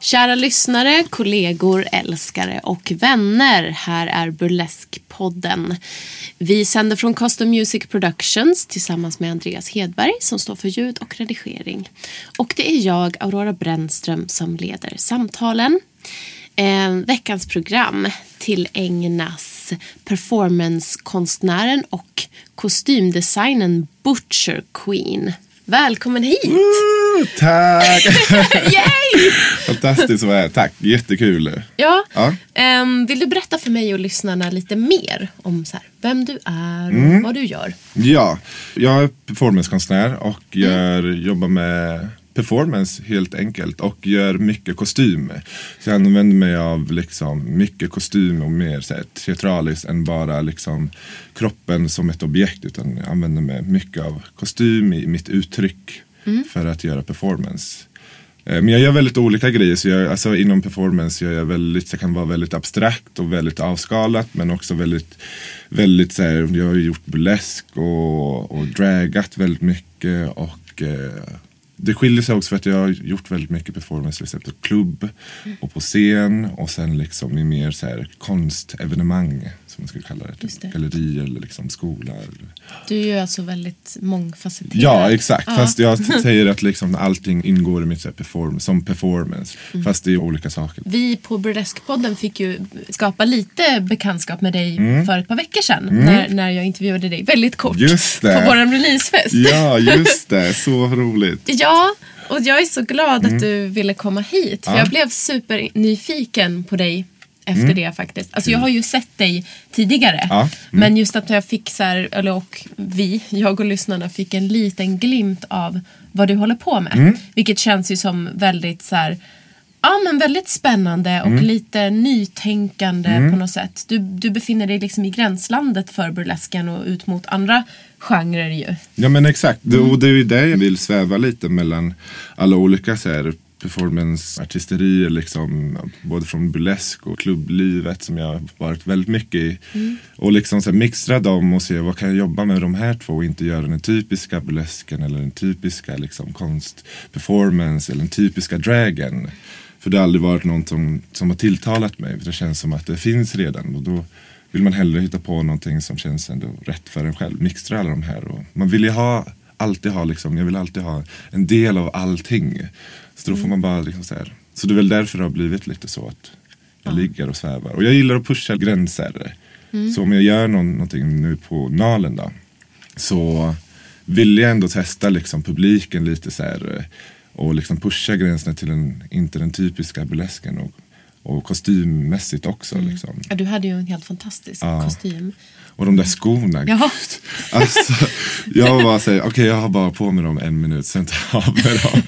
Kära lyssnare, kollegor, älskare och vänner. Här är Burleskpodden. Vi sänder från Custom Music Productions tillsammans med Andreas Hedberg som står för ljud och redigering. Och det är jag, Aurora Brännström, som leder samtalen. Eh, veckans program tillägnas performancekonstnären och kostymdesignen Butcher Queen. Välkommen hit! Woo, tack! Yay! Fantastiskt att vara här. Tack, jättekul. Ja. Ja. Ehm, vill du berätta för mig och lyssnarna lite mer om så här, vem du är och Mm. vad du gör? Ja, jag är performancekonstnär och gör, jobbar med performance helt enkelt och gör mycket kostym. Så jag använder mig av liksom mycket kostym och mer så här, teatraliskt än bara liksom kroppen som ett objekt utan jag använder mig mycket av kostym i mitt uttryck för att göra performance. Eh, Men jag gör väldigt olika grejer. Så jag, alltså inom performance gör jag väldigt, så kan vara väldigt abstrakt och väldigt avskalat. Men också väldigt, väldigt så här, jag har gjort burlesk och, och dragat väldigt mycket. Och eh, det skiljer sig också för att jag har gjort väldigt mycket performance till exempel klubb och på scen. Och sen liksom i mer så här konstevenemang som man skulle kalla det. Just det. Typ gallerier eller liksom skola. Du är ju alltså väldigt mångfacetterad. Ja, exakt. Ja. Fast jag säger att liksom allting ingår i mitt perform som performance. Mm. Fast det är olika saker. Vi på Burlesque-podden fick ju skapa lite bekantskap med dig Mm. för ett par veckor sedan. När, när jag intervjuade dig väldigt kort Just det. på vår releasefest. Ja, just det. Så roligt. Ja, och jag är så glad att du ville komma hit. För Mm. Ja. jag blev supernyfiken på dig efter det faktiskt. Alltså jag har ju sett dig tidigare. Mm. Ja, mm. Men just att jag fick så här, eller och vi, jag och lyssnarna fick en liten glimt av vad du håller på med. Mm. Vilket känns ju som väldigt så här, Ja men väldigt spännande och Mm. lite nytänkande på något sätt. Du, du befinner dig liksom i gränslandet för burlesken och ut mot andra genrer ju. Ja men exakt. Det, och det är ju där jag vill sväva lite mellan alla olika så här performanceartisterier liksom. Både från burlesk och klubblivet som jag varit väldigt mycket i. Och liksom så här mixtra dem och se vad kan jag jobba med de här två och inte göra den typiska burlesken eller den typiska liksom konstperformance eller den typiska dragen. För det har aldrig varit något som, som har tilltalat mig. För det känns som att det finns redan. Och då vill man hellre hitta på någonting som känns ändå rätt för en själv. Mixtra alla de här. Och man vill ju ha, alltid ha liksom, jag vill alltid ha en del av allting. Så då får man bara liksom så här. Så det är väl därför det har blivit lite så att jag ligger och svävar. Och jag gillar att pusha gränser. Så om jag gör någon, någonting nu på Nalen då. Så vill jag ändå testa liksom publiken lite så här. eh, Och liksom pusha gränserna till den, inte den typiska burlesken. Och, och kostymmässigt också. Liksom. Ja, du hade ju en helt fantastisk Ja. kostym. Och de där skorna. Ja. gud. Alltså, jag bara säger, okej jag har bara på mig dem en minut, sen tar jag av mig dem.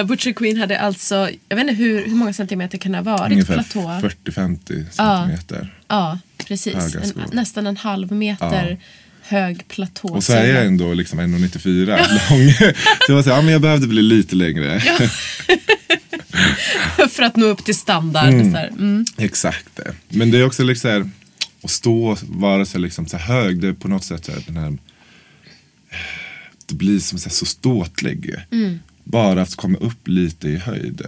Uh, Butcher Queen hade alltså, jag vet inte hur, hur många centimeter kan det ha varit? Ungefär Platå? 40-50 centimeter. Ja, precis. En, nästan en halv meter Hög platå. Och så är jag ändå liksom 1,94 lång. Så jag var så här, ja, men jag behövde bli lite längre. För att nå upp till standard. Här. Mm. Exakt. Men det är också liksom att stå och vara så, liksom, så hög. Det är på något sätt så här, den här det blir som så, här, så ståtlig. Bara att komma upp lite i höjd.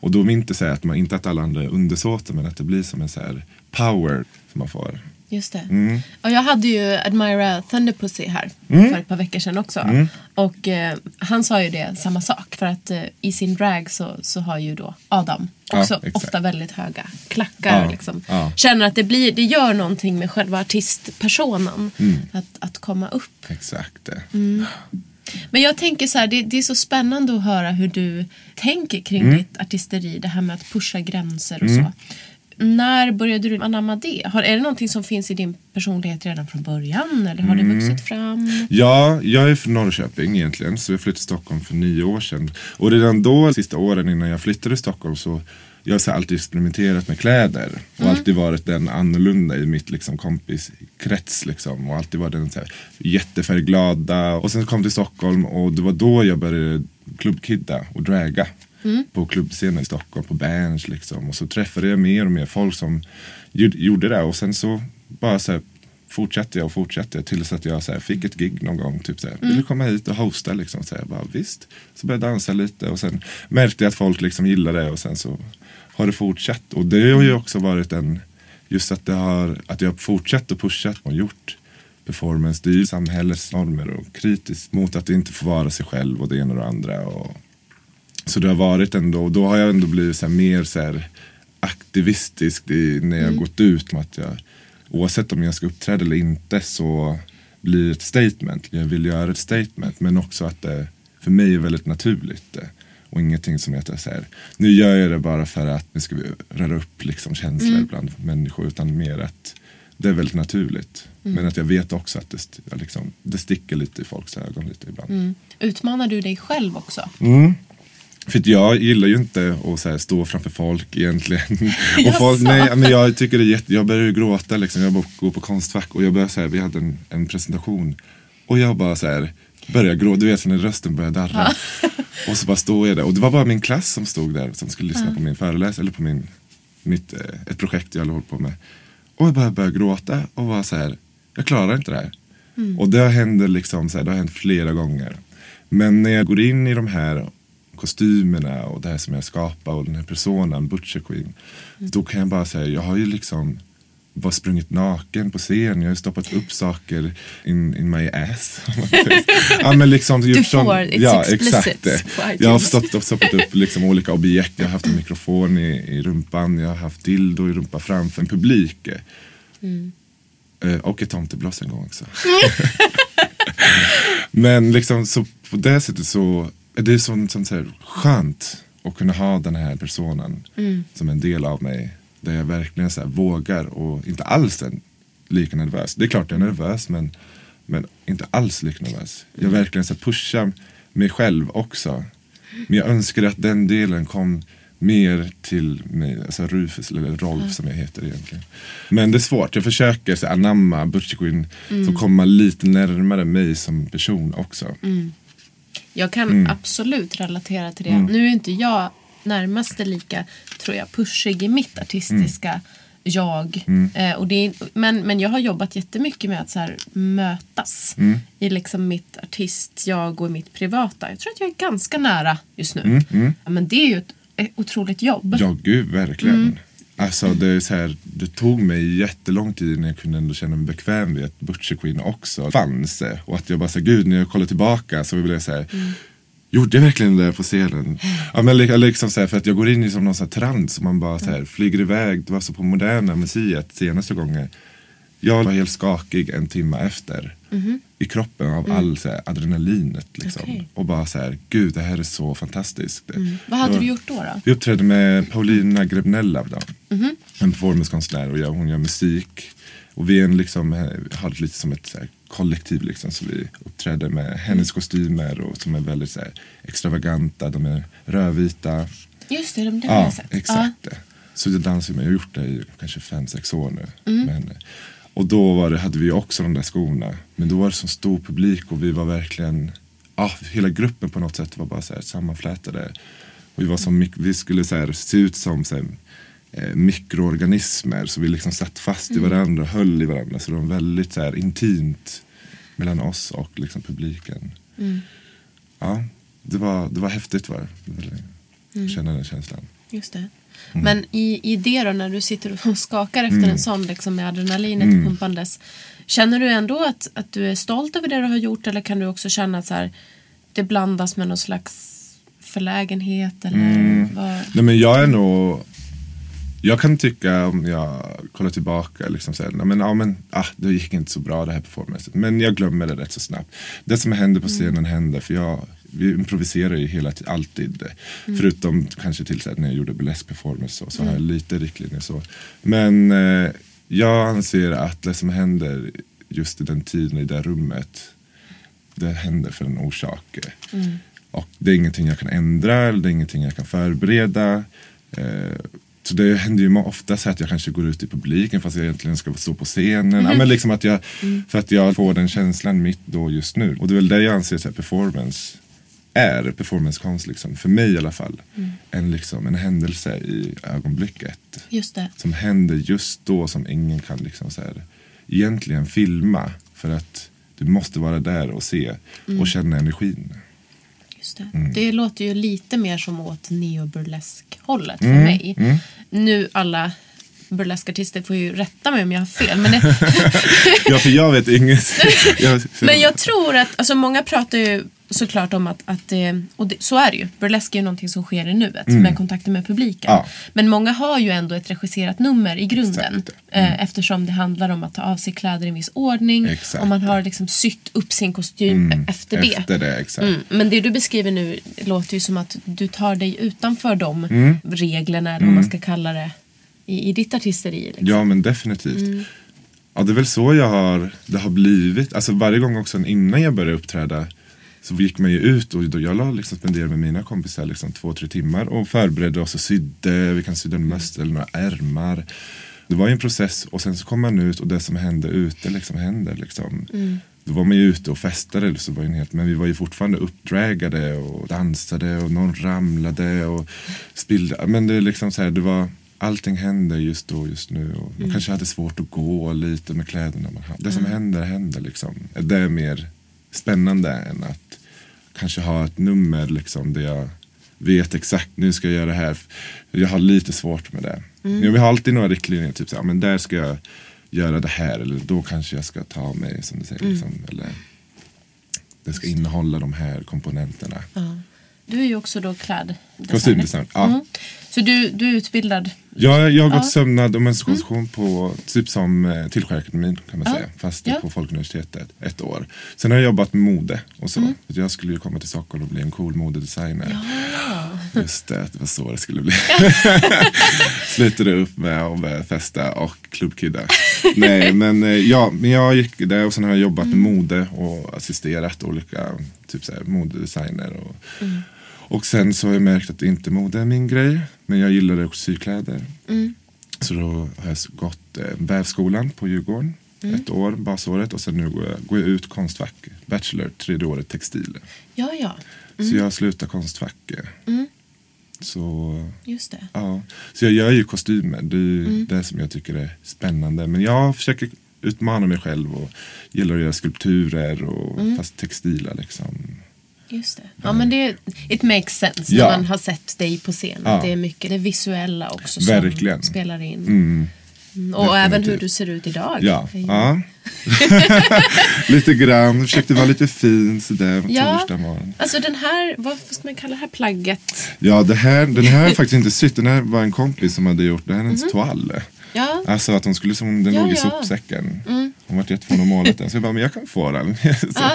Och då inte säga att man, inte att alla andra är undersåtar men att det blir som en så här power som man får. Just det. Mm. Och jag hade ju Admira Thunderpussy här för ett par veckor sedan också. Mm. Och eh, han sa ju det, samma sak. För att eh, i sin drag så, så har ju då Adam Ja, också exakt. ofta väldigt höga klackar. Ja, liksom. ja. Känner att det, blir, det gör någonting med själva artistpersonen. Mm. Att, att komma upp. Exakt det. Men jag tänker så här, det, det är så spännande att höra hur du tänker kring Mm. ditt artisteri. Det här med att pusha gränser och så. När började du anamma det? Har, är det någonting som finns i din personlighet redan från början? Eller har det Mm. vuxit fram? Ja, jag är från Norrköping egentligen. Så jag flyttade till Stockholm för nio år sedan. Och redan då, sista åren innan jag flyttade till Stockholm så jag har alltid experimenterat med kläder. Och alltid varit den annorlunda i mitt liksom, kompiskrets. Liksom. Och alltid varit den så här, jättefärgglada. Och sen kom jag till Stockholm och det var då jag började klubbkidda och draga. På klubbscenen i Stockholm, på Berns liksom. Och så träffade jag mer och mer folk som gjorde- det. Och sen så bara så här, fortsatte jag och fortsatte tills att jag så här, fick ett gig någon gång. Typ så här, vill du komma hit och hosta liksom? Så jag bara, visst. Så började jag dansa lite och sen märkte jag att folk liksom gillade det och sen så har det fortsatt. Och det har ju också varit en, just att, det har, att jag har fortsatt och pushat och gjort performance, styr samhällets normer och kritiskt mot att inte få vara sig själv och det ena och det andra. Och, så det har varit ändå, och då har jag ändå blivit så här mer så här aktivistisk i, när jag Mm. gått ut med att jag, oavsett om jag ska uppträda eller inte så blir ett statement. Jag vill göra ett statement men också att det för mig är väldigt naturligt. det. Och ingenting som så här, nu gör jag det bara för att nu ska vi röra upp liksom känslor Mm. bland människor utan mer att det är väldigt naturligt. Mm. Men att jag vet också att det, liksom, det sticker lite i folks ögon lite ibland. Mm. Utmanar du dig själv också? För jag gillar ju inte att så stå framför folk egentligen. och folk, nej, men jag tycker det är jätte, jag börjar gråta liksom. Jag går på Konstfack och jag börjar så här, vi hade en, en presentation. Och jag bara så här, börjar gråta, du vet när rösten börjar darra. och så bara står jag där. Och det var bara min klass som stod där som skulle lyssna på min föreläsning eller på min, mitt, eh, ett projekt jag hållit på med. Och jag bara började gråta och var så här, jag klarar inte det här. Och det händer liksom så här, det har hänt flera gånger. Men när jag går in i de här kostymerna och det här som jag skapar och den här personen, Butcher Queen. Då kan jag bara säga, jag har ju liksom bara sprungit naken på scen. Jag har stoppat upp saker in, in my ass. ja, men liksom, Du får, it's ja, explicit exakt. Jag har stått, stoppat upp liksom olika objekt. Jag har haft en mikrofon i, i rumpan. Jag har haft dildo i rumpan framför en publik. Mm. Eh, och ett tomteblås en gång också. Men liksom så på det sättet så är det sånt, sånt så här skönt att kunna ha den här personen Mm. som en del av mig. Där jag verkligen så här vågar och inte alls är lika nervös. Det är klart jag är nervös men, men inte alls lika nervös. Jag verkligen så här pushar mig själv också. Men jag önskar att den delen kom mer till mig, alltså Rufus eller Rolf som jag heter egentligen. Men det är svårt, jag försöker så anamma Butcher Queen så komma lite närmare mig som person också. Jag kan Mm. absolut relatera till det. Nu är inte jag närmaste lika, tror jag, pushig i mitt artistiska jag. Mm. Eh, och det är, men, men jag har jobbat jättemycket med att så här, mötas Mm. i liksom mitt artist-jag och mitt privata. Jag tror att jag är ganska nära just nu. Mm, Ja, men det är ju ett, ett otroligt jobb. Ja, gud, verkligen. Mm. Alltså, det, är så här, det tog mig jättelång tid innan jag kunde ändå känna mig bekväm vid att Butcher Queen också fanns. Och att jag bara, så här, gud, när jag kollar tillbaka så blev jag så här, Mm. Gjorde jag verkligen det på scenen? Ja, men li- liksom så här, för att jag går in i som någon sån här trans och man bara så här, flyger iväg. Det var så på Moderna Museet senaste gången. Jag var helt skakig en timme efter. I kroppen av all så här, adrenalinet. Liksom. Okej. Och bara så här, gud det här är så fantastiskt. Vad hade Ja. du gjort då? då? Vi uppträdde med Paulina Grebnella då. Mhm. En performancekonstnär och jag, hon gör musik. Och vi är en liksom, eh, har det lite som ett så här, kollektiv liksom. Så vi uppträdde med hennes kostymer och som är väldigt så här, extravaganta. De är rödvita. Just det, de har Ja, jag sett. exakt det. Så jag dansar med, jag har gjort det i kanske fem, sex år nu. Mm. Men, eh, Och då var det, hade vi också de där skorna. Men då var det så stor publik och vi var verkligen, ja, hela gruppen på något sätt var bara så här sammanflätade. Och vi, var som, vi skulle så här, se ut som så här, eh, mikroorganismer. Så vi liksom satt fast i varandra och höll i varandra. Så det var väldigt så här, intimt mellan oss och liksom, publiken. Ja, det var, det var häftigt var det. det. Känna den känslan. Just det. Mm. Men i, i det då, när du sitter och skakar efter en sån liksom med adrenalinet Mm. pumpandes. Känner du ändå att, att du är stolt över det du har gjort eller kan du också känna att så här, det blandas med någon slags förlägenhet? Eller Mm. vad? Nej men jag är nog Jag kan tycka om jag kollar tillbaka liksom så här, men, ja, men, ah, det gick inte så bra det här performancet. Men jag glömmer det rätt så snabbt. Det som händer på scenen händer för jag vi improviserar ju hela tiden, alltid. Förutom kanske till så här, när jag gjorde burlesk performance så, så har jag lite riktlinjer så. Men eh, jag anser att det som händer just i den tiden i det rummet det händer för en orsak. Och det är ingenting jag kan ändra, eller det är ingenting jag kan förbereda. Eh, så det händer ju ofta så att jag kanske går ut i publiken fast jag egentligen ska stå på scenen. Ja, men liksom att jag, För att jag får den känslan mitt då just nu. Och det är väl det jag anser att performance är, performancekonst liksom, för mig i alla fall. En, liksom, en händelse i ögonblicket Just det. som händer just då som ingen kan liksom så här, egentligen filma. För att du måste vara där och se och känna energin. Just det. Mm. det låter ju lite mer som åt neoburlesk-hållet för Mm, mig. Nu alla burleskartister får ju rätta mig om jag har fel. Men, Ja, för jag vet inget. jag, men jag tror att, alltså många pratar ju såklart om att, att det, och det, så är det ju. Burlesk är ju någonting som sker i nuet med kontakten med publiken. Mm. Ja. Men många har ju ändå ett regisserat nummer i grunden. Exakt. Mm. Eh, eftersom det handlar om att ta av sig kläder i en viss ordning. Exakt. Och man har liksom sytt upp sin kostym efter det. Efter det. Mm, men det du beskriver nu låter ju som att du tar dig utanför de Mm. reglerna, eller vad man ska kalla det, i, i ditt artisteri. Liksom. Ja, men definitivt. Mm. Ja, det är väl så jag har, det har blivit. Alltså varje gång också innan jag började uppträda så gick man ju ut och då jag la liksom spendera med mina kompisar liksom två, tre timmar och förberedde oss och sydde. Vi kan sydda en mössa eller några ärmar. Det var ju en process och sen så kom man ut och det som hände ute liksom händer. Liksom. Då var man ju ute och festade, så var helt, men vi var ju fortfarande uppdragade och dansade och någon ramlade och spillde. Men det är liksom så här, det var allting händer just då, just nu. Och man kanske hade svårt att gå lite med kläderna man hade. Det som händer, händer liksom. Det är mer spännande än att kanske ha ett nummer liksom där jag vet exakt nu ska jag göra det här. Jag har lite svårt med det. Jag har alltid några riktlinjer, typ så här, men där ska jag göra det här eller då kanske jag ska ta mig som du säger. Liksom, eller det ska innehålla de här komponenterna. Ja. Du är ju också då kläddesigner. Kostymdesign, ja. Mm. Så du, du är utbildad. Ja, jag har gått Ja. Mm. sömnad och menstruation på typ som eh, Tillskärakademin kan man Ja. säga. Fast Ja. på Folkuniversitetet ett år. Sen har jag jobbat med mode och Mm. så. För Jag skulle ju komma till Stockholm och bli en cool modedesigner. Just det, det var så det skulle bli. Slutade upp med att börja festa och klubbkidda. Nej, men eh, ja, men jag gick där och sen har jag jobbat med mode och assisterat olika typ så här, modedesigner. Och, och sen så har jag märkt att inte mode är min grej. Men jag gillade också sykläder. Så då har jag gått eh, vävskolan på Djurgården. Ett år, basåret. Och sen nu går jag, går jag ut Konstfack, Bachelor, tredje året textil. Ja, ja. Så jag slutar Konstfack. eh. Så, Just det. ja. så jag gör ju kostymer. Det är ju det som jag tycker är spännande. Men jag försöker utmana mig själv och gillar att göra skulpturer och fast textila liksom. Just det. Ja, men det it makes sense Ja. när man har sett dig på scen. Ja. Det är mycket det visuella också som Verkligen. spelar in. Mm. Mm, Och även hur definitivt. du ser ut idag. Ja, ja. lite grann. Försökte vara lite fin sådär på Ja. torsdag morgon. Alltså den här, vad ska man kalla det här plagget? Ja, det här, den här är faktiskt inte sytt. Den här var en kompis som hade gjort. Det här är hennes toal. Ja, Alltså att hon skulle som den Ja, låg i ja. sopsäcken. Hon var jättefin och målat den. Så jag bara, men jag kan få den. så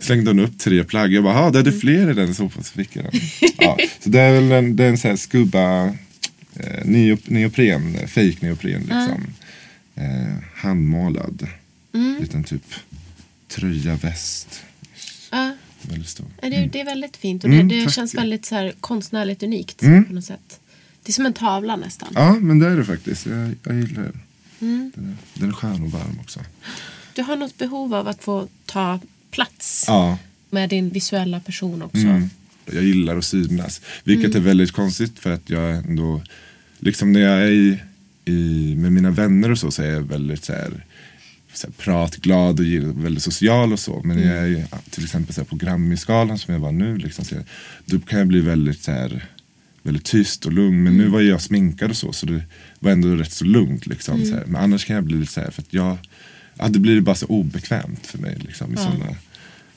slängde hon upp tre plagg. Jag bara, det är det fler i den sopan. Så fick jag den. Ja, så det är väl en, det är en sån här skubba eh, neop, neopren, fake neopren liksom. Eh, handmålad. Liten typ tröja, väst. ja. Väldigt stor. Ja, Det, det är väldigt fint och Mm, det, det tack. känns väldigt så här, konstnärligt unikt Mm. på något sätt. Det är som en tavla nästan. Ja, men det är det faktiskt. Jag, jag gillar det. Mm. Den, är, den är skön och varm också. Du har något behov av att få ta plats Ja. med din visuella person också. Mm. Jag gillar att synas. Vilket är väldigt konstigt för att jag ändå, liksom när jag är i, i, med mina vänner och så, så är jag väldigt så här, så här, pratglad och väldigt social och så. Men när jag är till exempel så här, på Grammy-skalan som jag var nu, liksom, så, då kan jag bli väldigt så här, väldigt tyst och lugn. Men nu var jag sminkad och så, så det var ändå rätt så lugnt. Liksom, så här. Men annars kan jag bli lite så här, för att jag, ja, det blir bara så obekvämt för mig. Liksom, i såna,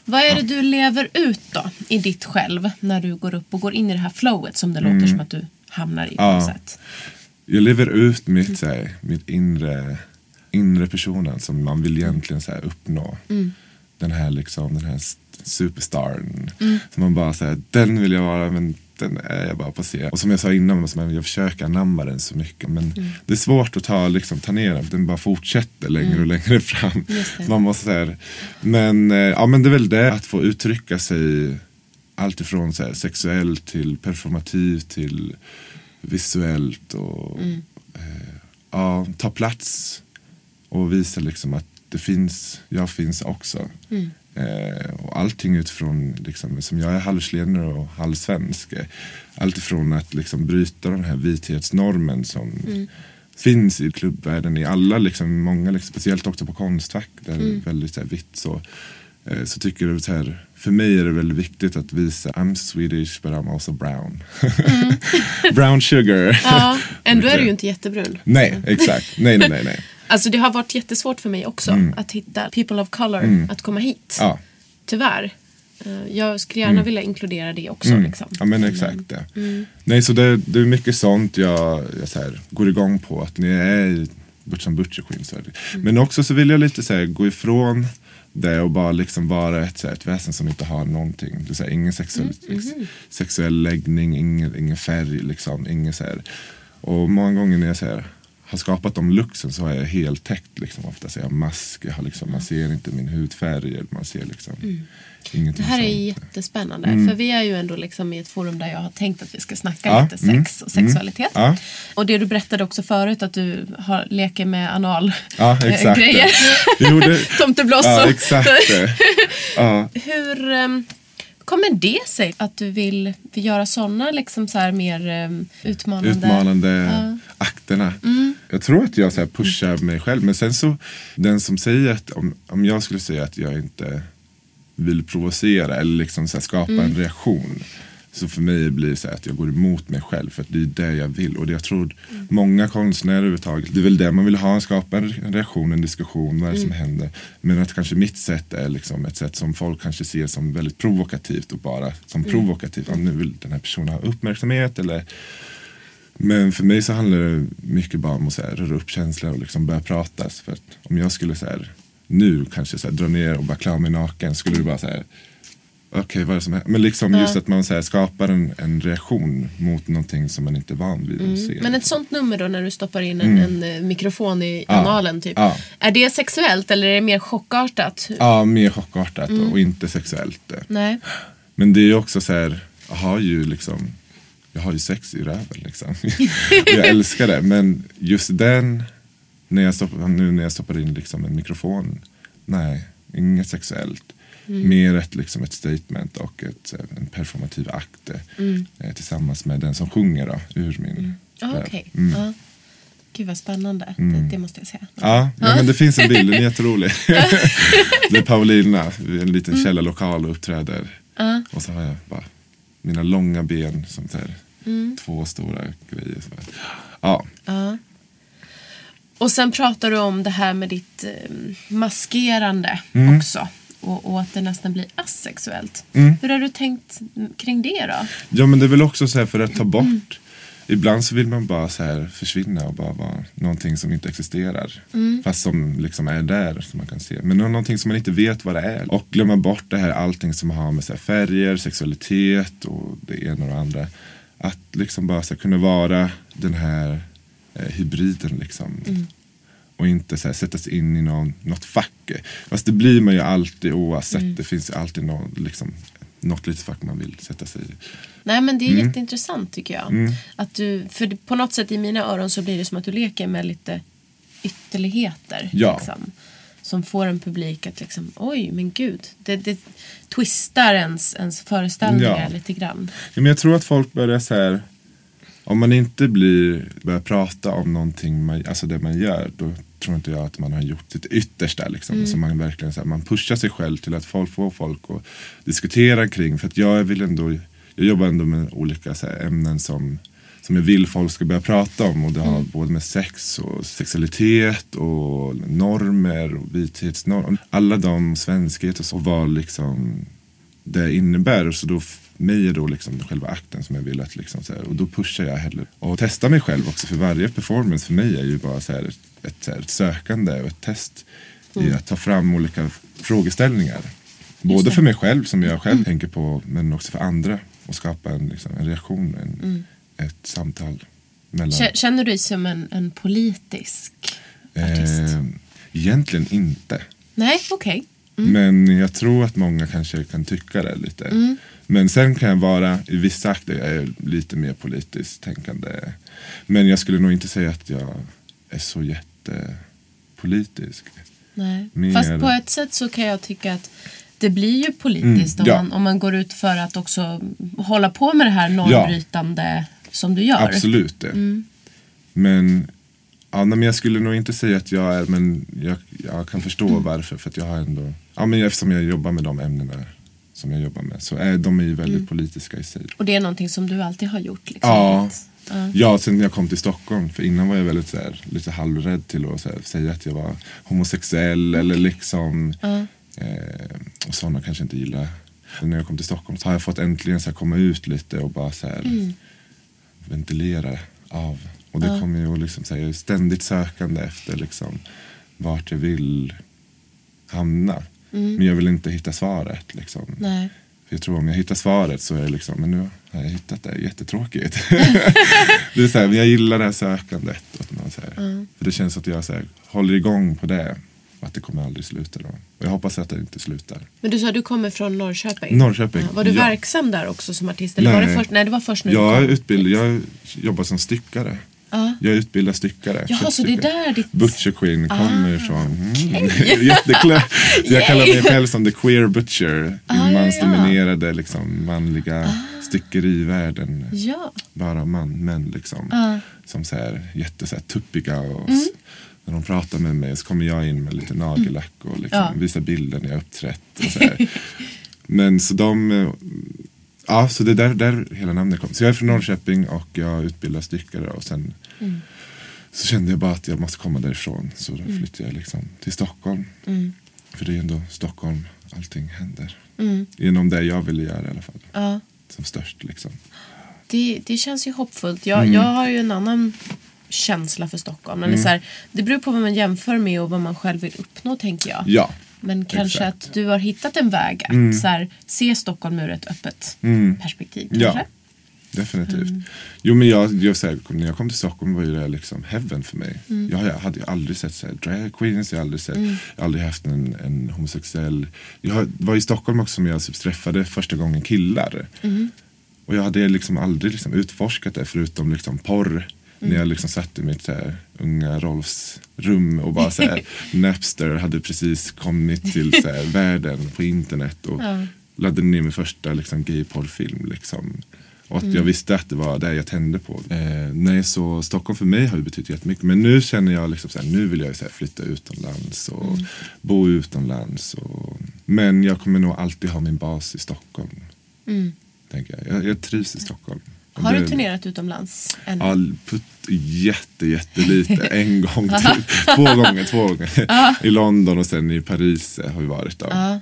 Vad är det du lever ut då i ditt själv när du går upp och går in i det här flowet som det låter som att du hamnar i på Mm. Ja. något sätt? Jag lever ut mitt, så här, mitt inre, inre personen som man vill egentligen så här, uppnå. Den här liksom, den här st- superstaren. Som man bara säger, den vill jag vara men den är jag bara på se. Och som jag sa innan, jag försöker anamma den så mycket. Men det är svårt att ta, liksom, ta ner den den bara fortsätter längre och längre fram. Man måste så här, men, eh, ja, men det är väl det, att få uttrycka sig allt ifrån så här, sexuellt till performativt till visuellt och eh, ja, ta plats och visa liksom att det finns, jag finns också. Eh, och allting utifrån, liksom, som jag är halvslenare och halvsvensk. eh, Allt ifrån att liksom bryta den här vithetsnormen som finns i klubbvärlden i alla, liksom, många, liksom, speciellt också på Konstfack där det är väldigt så här, vitt så. Eh, så tycker jag så här, för mig är det väldigt viktigt att visa I'm Swedish but I'm also brown. brown sugar. Ja, ändå är du ju inte jättebrun. Nej, exakt. Nej, nej, nej. nej. Alltså det har varit jättesvårt för mig också att hitta people of color att komma hit. Mm. Ja. Tyvärr. Eh, Jag skulle gärna vilja inkludera det också. Liksom. Mm. Ja men exakt det. Nej så det, det är mycket sånt jag, jag så här, går igång på. Att jag är and Butcher Queen så är det. Men också så vill jag lite så här, gå ifrån det och bara liksom vara ett, så här, ett väsen som inte har någonting. Det så här, ingen sexuell, sexuell läggning, ingen, ingen färg liksom. Ingen så här. Och många gånger när jag här, har skapat de luxen så har jag helt täckt liksom ofta. Så jag mask, jag har liksom, man ser inte min hudfärg. Man ser liksom ingenting Det här är sånt. jättespännande. För vi är ju ändå liksom i ett forum där jag har tänkt att vi ska snacka Ja, lite mm, sex och sexualitet. Ja. Och det du berättade också förut att du har, leker med anal Ja, exakt. grejer. Jo, det, Tomtebloss ja, exakt. Hur ehm, kommer det sig att du vill, vill göra sådana liksom så här mer ehm, utmanande? Utmanande Ja. akterna. Jag tror att jag så pushar mig själv. Men sen så, den som säger att om, om jag skulle säga att jag inte vill provocera eller liksom så skapa en reaktion. Så för mig blir det så att jag går emot mig själv för att det är det jag vill. Och det jag tror många konstnärer överhuvudtaget, det är väl det man vill ha, skapa en reaktion, en diskussion, vad är det som händer. Men att kanske mitt sätt är liksom ett sätt som folk kanske ser som väldigt provokativt och bara som provokativt. Ja, nu vill den här personen ha uppmärksamhet eller men för mig så handlar det mycket bara om att så här, röra upp känslor och liksom börja prata. För att om jag skulle så här, nu kanske så här, dra ner och bara klä mig naken skulle det bara så här Okej, vad är det som händer? Men liksom just att man så här, skapar en, en reaktion mot någonting som man inte är van vid att se. Men ett sånt nummer då när du stoppar in en, en eh, mikrofon i analen typ. Ja. Är det sexuellt eller är det mer chockartat? Ja, mer chockartat och inte sexuellt. Nej. Men det är ju också så här, jag har ju liksom, jag har ju sex i röven liksom. jag älskar det. Men just den, när jag stoppar, nu när jag stoppar in liksom en mikrofon, nej, inget sexuellt. Mer ett, liksom ett statement och ett, eh, en performativ akt eh, tillsammans med den som sjunger då, ur min Ah, röv. Okej. Mm. Ja. Gud vad spännande. Det, det måste jag säga. Ja, ja, men det finns en bild, den är jätterolig. det är Paulina i en liten källarlokal och uppträder. Och så har jag bara mina långa ben som här, två stora grejer. Ja. Och sen pratar du om det här med ditt eh, maskerande Mm. också. Och, och att det nästan blir asexuellt. Mm. Hur har du tänkt kring det då? ja, men det är väl också så här för att ta bort. Ibland så vill man bara så här försvinna och bara vara någonting som inte existerar. Fast som liksom är där som man kan se. Men någonting som man inte vet vad det är. Och glömma bort det här allting som har med så färger, sexualitet och det ena och det andra. Att liksom bara så kunna vara den här eh, hybriden liksom. Och inte så här, sätta sig in i någon, något fack. Fast det blir man ju alltid oavsett. Det finns alltid någon, liksom, något litet fack man vill sätta sig i. Nej men det är Mm. jätteintressant tycker jag. Att du, för på något sätt i mina öron så blir det som att du leker med lite ytterligheter. Ja. Liksom, som får en publik att liksom, oj men gud. Det, det twistar ens, ens föreställningar Ja. lite grann. Ja, men jag tror att folk börjar så här. Om man inte blir, börjar prata om någonting, man, alltså det man gör, då tror inte jag att man har gjort sitt yttersta. Liksom. Så man verkligen så här, man pushar sig själv till att folk får folk att diskutera kring. För att jag vill ändå, jag jobbar ändå med olika här, ämnen som, som jag vill folk ska börja prata om. Och det har både med sex och sexualitet och normer och vithetsnormer. Alla de svenskhet och så, och vad liksom det innebär. Och så då mig är då liksom själva akten som jag vill att liksom så här, och då pushar jag hellre och testar mig själv också för varje performance för mig är ju bara så här ett, så här, ett sökande och ett test i att ta fram olika frågeställningar. Både för mig själv som jag själv tänker på men också för andra och skapa en, liksom, en reaktion, en, ett samtal mellan Kä- Känner du dig som en, en politisk artist? eh, Egentligen inte. Nej, okej. Men jag tror att många kanske kan tycka det lite. Men sen kan jag vara, i vissa akter, jag är lite mer politiskt tänkande. Men jag skulle nog inte säga att jag är så jättepolitisk. Nej. Mer- Fast på ett sätt så kan jag tycka att det blir ju politiskt Mm, ja. om, man, om man går ut för att också hålla på med det här normbrytande som du gör. Absolut det. Men, ja, men jag skulle nog inte säga att jag är, men jag, jag kan förstå varför. För att jag har ändå, ja men eftersom jag jobbar med de ämnena som jag jobbar med så är de är ju väldigt politiska i sig. Och det är någonting som du alltid har gjort? Liksom. Ja. Att- ja. Sen jag kom till Stockholm. För innan var jag väldigt så här, lite halvrädd till att här, säga att jag var homosexuell eller liksom eh, och sådana kanske inte gillar. Men när jag kom till Stockholm så har jag fått äntligen så här, komma ut lite och bara så Mm. ventilera av. Och det kommer ju att liksom, så här, ständigt sökande efter liksom, vart jag vill hamna. Men jag vill inte hitta svaret. Liksom. Mm. Nej. För jag tror om jag hittar svaret så är det liksom, men nu har jag hittat det, jättetråkigt. det är så här, men jag gillar det här sökandet. Att man, så här, För det känns att jag så här, håller igång på det. Och att det kommer aldrig sluta då. Och jag hoppas att det inte slutar. Men du sa att du kommer från Norrköping? Norrköping, Ja. Var du ja. verksam där också som artist? Eller var det Nej. först, nej, det var först nu Jag, utbildad, jag jobbar som styckare. Ja. Jag är utbildad styckare. Jaha, så det är där ditt... Ah, Butcher Queen kommer ifrån. Mm. Jätteklö. Så jag kallar mig själv som the queer butcher. Ah, I ja, ja. mansdominerade liksom, manliga styckerivärlden. Ja. Bara man, män liksom. Ja. Som så här, jätte så här, tuppiga. Och Mm. När de pratar med mig så kommer jag in med lite nagellack och liksom, Ja. visar bilder när jag uppträtt. Och så här. Men så de... eh, Ja, så det är där, där hela namnet kom. Så jag är från Norrköping och jag utbildar styckare. Och sen Mm. så kände jag bara att jag måste komma därifrån. Så då flyttade jag liksom till Stockholm. Mm. För det är ändå Stockholm allting händer. Mm. Genom det jag ville göra i alla fall. Ja. Som störst liksom. Det, det känns ju hoppfullt. Jag, Mm. jag har ju en annan känsla för Stockholm. Eller så här, det beror på vad man jämför med och vad man själv vill uppnå tänker jag. Ja. Men kanske exakt. att du har hittat en väg att så här, se Stockholm ur ett öppet Mm. perspektiv. Ja. Definitivt. Mm. Jo men jag, jag så här, när jag kom till Stockholm var det liksom heaven för mig. Mm. Jag, jag hade aldrig sett så här, drag queens, jag hade aldrig, sett, jag har aldrig haft en, en homosexuell. Jag var i Stockholm också som jag typ träffade första gången killar. Mm. Och jag hade liksom aldrig liksom utforskat det förutom liksom porr. Mm. När jag liksom satt i mitt så här, unga Rolfs rum och bara så här, Napster hade precis kommit till så här, världen på internet. Och Ja. laddade ner min första liksom, gayporrfilm. Liksom. Och att Mm. jag visste att det var det jag tände på. Eh, nej, så Stockholm för mig har ju betytt jättemycket. Men nu känner jag liksom såhär, nu vill jag ju såhär, flytta utomlands och Mm. bo utomlands. Och, men jag kommer nog alltid ha min bas i Stockholm. Mm. Tänker jag. Jag, jag trivs i Stockholm. Har du turnerat utomlands än? Ja, putt, jätte, jättelite. En gång, typ. två gånger, två gånger. I London och sen i Paris har vi varit. Då.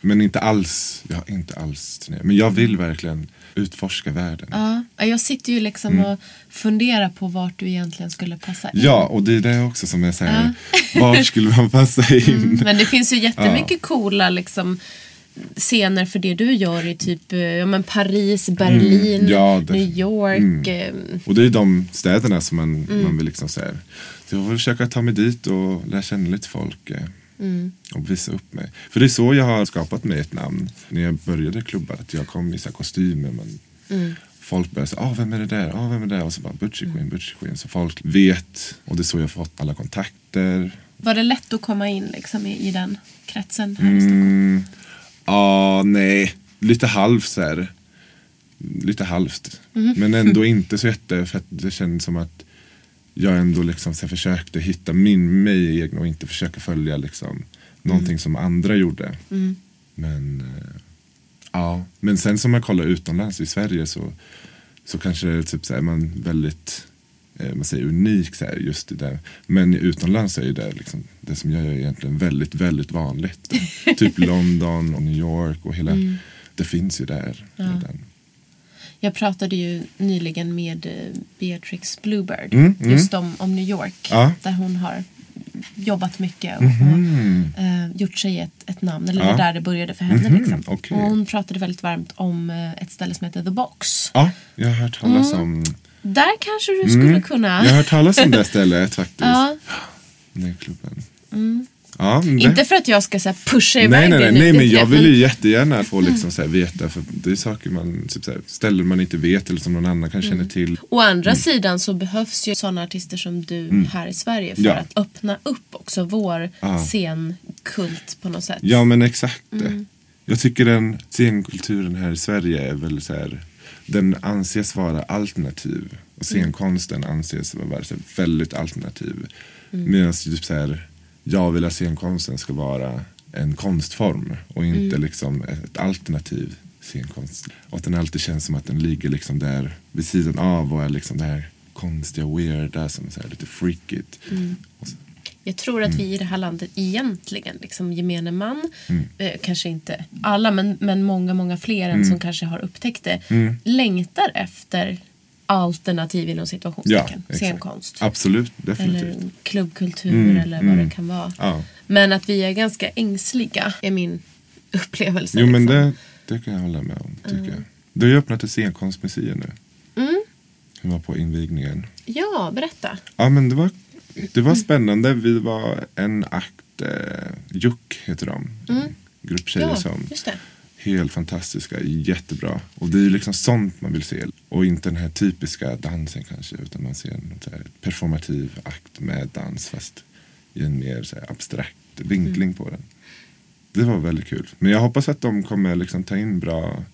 Men inte alls, jag har inte alls turnerat. Men jag vill verkligen utforska världen. Ja. Ja, Jag sitter ju liksom Mm. och funderar på vart du egentligen skulle passa in. Ja, och det är det också som jag säger. Vart skulle man passa in? Mm, Men det finns ju jättemycket coola liksom, scener för det du gör i typ eh, ja, men Paris, Berlin, Mm, ja, New York. eh, Och det är de städerna som man, Mm. man vill liksom säga. Så jag får försöka ta mig dit och lära känna lite folk. Mm. Och visa upp mig. För det är så jag har skapat mig ett namn. När jag började klubba. Att jag kom i så kostymer. Men Folk börjar säga, ah, vem är det där? Ah, vem är det där? Och så bara, Butchie Queen, Butchie Queen. Så folk vet. Och det är så jag har fått alla kontakter. Var det lätt att komma in liksom, i, i den kretsen här i Stockholm? Mm, ja, nej. Lite halvt så här. Lite halvt. Men ändå inte så jätte. För att det kändes som att jag ändå liksom så försökte hitta min, mig egen och inte försöka följa liksom någonting som andra gjorde. Men eh, ja, men sen som man kollar utomlands i Sverige så, så kanske typ så är man väldigt eh, man säger unik så här, just det där. Men utomlands är det liksom, det som jag gör egentligen väldigt, väldigt vanligt. typ London och New York och hela, det finns ju där redan. Jag pratade ju nyligen med eh, Beatrix Bluebird Mm, mm. just om, om New York. Ja. Där hon har jobbat mycket och, Mhm. och eh, gjort sig ett, ett namn. Eller Ja. där det började för henne. Mhm, Liksom. Och hon pratade väldigt varmt om eh, ett ställe som heter The Box. Ja, jag har hört talas om Där kanske du skulle kunna... Mm. Jag har hört talas om det stället faktiskt. Ja. Den klubben. Ja, Inte för att jag ska så här, pusha iväg Nej, nej, nej, nej men jag vill ju jättegärna få liksom så här veta för det är saker man, typ så här, ställen man inte vet eller som någon annan kan Mm. känna till. Å andra sidan så behövs ju sådana artister som du här i Sverige för Mm. Ja. att öppna upp också vår Ja. scenkult på något sätt. Ja men exakt det. Mm. Jag tycker den scenkulturen här i Sverige är väl så här, den anses vara alternativ. Mm. Och scenkonsten anses vara väldigt alternativ. Mm. Medan typ så här, jag vill att scenkonsten ska vara en konstform och inte Mm. liksom ett alternativ scenkonst. Och att den alltid känns som att den ligger liksom där vid sidan av och är liksom det här konstiga, weirda som är så här lite freakigt. Mm. Jag tror att Mm. vi i det här landet egentligen, liksom gemene man, eh, kanske inte alla men, men många, många fler Mm. än som kanske har upptäckt det, längtar efter alternativ inom Ja, situationstecken, exakt. scenkonst. Absolut, definitivt. Eller klubbkultur Mm, eller vad mm. det kan vara. Ja. Men att vi är ganska ängsliga är min upplevelse. Jo men liksom. det, det kan jag hålla med om. Tycker jag. Du har ju öppnat ett scenkonstmuseum nu. Mm. Vi var på invigningen. Ja, berätta. Ja men det var, det var spännande. Vi var en akt, eh, Juck heter de. En grupp tjejer Mm. Ja, som just det. Helt fantastiska, jättebra. Och det är liksom sånt man vill se. Och inte den här typiska dansen kanske. Utan man ser en performativ akt med dans fast i en mer så abstrakt vinkling Mm. på den. Det var väldigt kul. Men jag hoppas att de kommer liksom ta in bra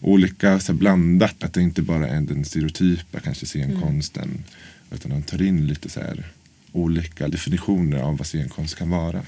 olika, så blandat. Att det inte bara är den stereotypa kanske scenkonsten. Utan de tar in lite så här olika definitioner av vad scenkonst kan vara.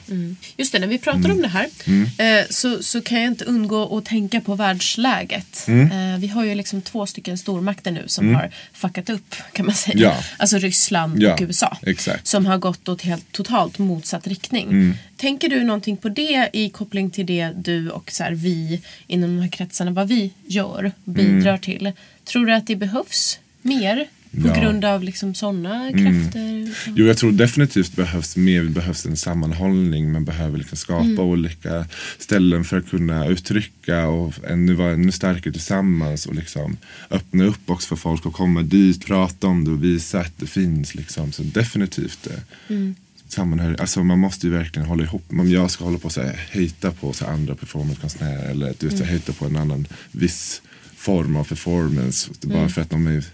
Just det, när vi pratar om det här Mm. eh, så, så kan jag inte undgå att tänka på världsläget. Mm. Eh, vi har ju liksom två stycken stormakter nu som har fuckat upp kan man säga. Ja. Alltså Ryssland Ja, och USA. exakt. Som har gått åt helt totalt motsatt riktning. Mm. Tänker du någonting på det i koppling till det du och så här, vi inom de här kretsarna, vad vi gör bidrar till? Tror du att det behövs mer? På Mm. Ja. Mm. grund av liksom sådana krafter? Jo, jag tror definitivt behövs mer. Behövs en sammanhållning. Man behöver liksom skapa Mm. olika ställen för att kunna uttrycka och ännu vara ännu starkare tillsammans och liksom öppna upp också för folk att komma dit, prata om det och visa att det finns. Liksom. Så definitivt eh, Mm. sammanhör. Alltså man måste ju verkligen hålla ihop. Om jag ska hålla på och hejta på så andra performancekonstnärer eller du vet, Mm. hejta på en annan viss form av performance. Bara Mm. för att de är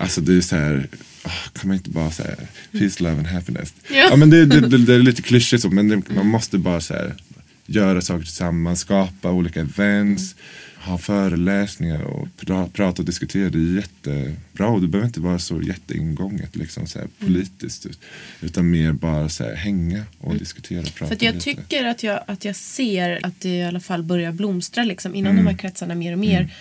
Alltså det är så här, ah, kan man inte bara säga peace, love and happiness. Ja. Ja, men det, det, det, det är lite klyschigt så men man måste bara så här, göra saker tillsammans, skapa olika events, ha föreläsningar och pra, prata och diskutera. Det är jättebra och det behöver inte vara så jätteingånget liksom så här, politiskt. Utan mer bara så här, hänga och diskutera och prata För jag lite. tycker att jag, att jag ser att det i alla fall börjar blomstra liksom, inom Mm. de här kretsarna mer och mer.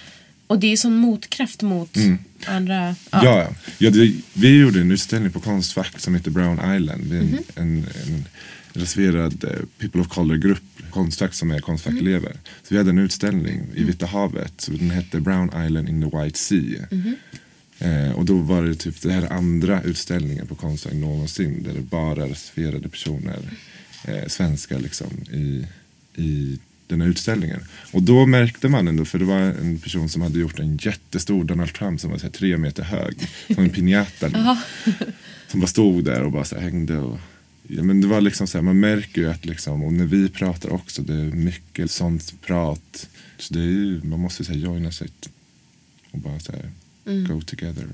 Och det är som motkraft mot andra. Ja, ja. ja det, vi gjorde en utställning på Konstfack som heter Brown Island. En, Mhm. en, en reserverad eh, People of Color-grupp, Konstfack som är Konstfack-elever. Så vi hade en utställning i Vita havet. Så den hette Brown Island in the White Sea. Eh, och då var det typ det här andra utställningen på Konstfack någonsin. Där det bara reserverade personer, eh, svenskar liksom, i, i den här utställningen. Och då märkte man ändå, för det var en person som hade gjort en jättestor Donald Trump som var så här tre meter hög. Som en piñata. som bara stod där och bara så här hängde. Och, ja, men det var liksom så här, man märker ju att liksom, och när vi pratar också, det är mycket sånt prat. Så det är ju, man måste så här joina sig. och bara så här, Mm. go together.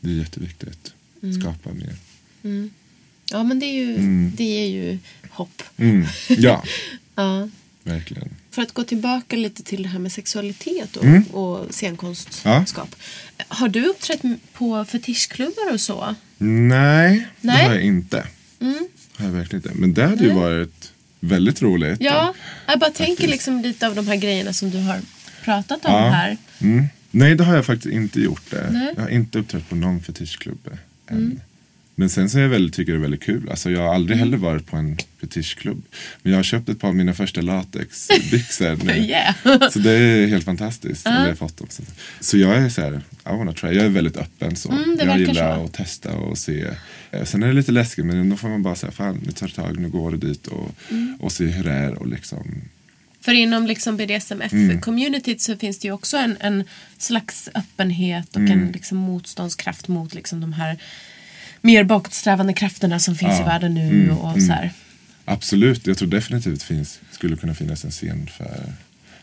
Det är jätteviktigt. Skapa mer. Ja, men det är ju, Mm. det är ju hopp. Mm. Ja, Ja. Verkligen. För att gå tillbaka lite till det här med sexualitet och, Mm. och scenkonstskap. Har du uppträtt på fetischklubbar och så? Nej, det Nej? har jag inte. Mm. Har jag verkligen inte. Men det hade ju varit väldigt roligt. Ja, jag bara tänker liksom lite av de här grejerna som du har pratat om Ja. här. Mm. Nej, det har jag faktiskt inte gjort. Det. Nej. Mm. Jag har inte uppträtt på någon fetischklubb än. Men sen så är jag väldigt, tycker jag det är väldigt kul. Alltså, jag har aldrig Mm. heller varit på en fetischklubb. Men jag har köpt ett par av mina första latexbyxor nu. Yeah. Så det är helt fantastiskt. Eller jag fått dem. Så- jag är så här, I wanna try. Jag är väldigt öppen så. Mm, jag gillar så. att testa och se. Eh, Sen är det lite läskigt men då får man bara säga, fan nu tar det tag, nu går det dit och, Mm. och se hur det är och liksom. För inom liksom BDSMF-communityt så finns det ju också en, en slags öppenhet och en liksom motståndskraft mot liksom de här mer bakåtsträvande krafterna som finns Ja. i världen nu. och så här. Absolut, jag tror definitivt finns, skulle kunna finnas en scen för,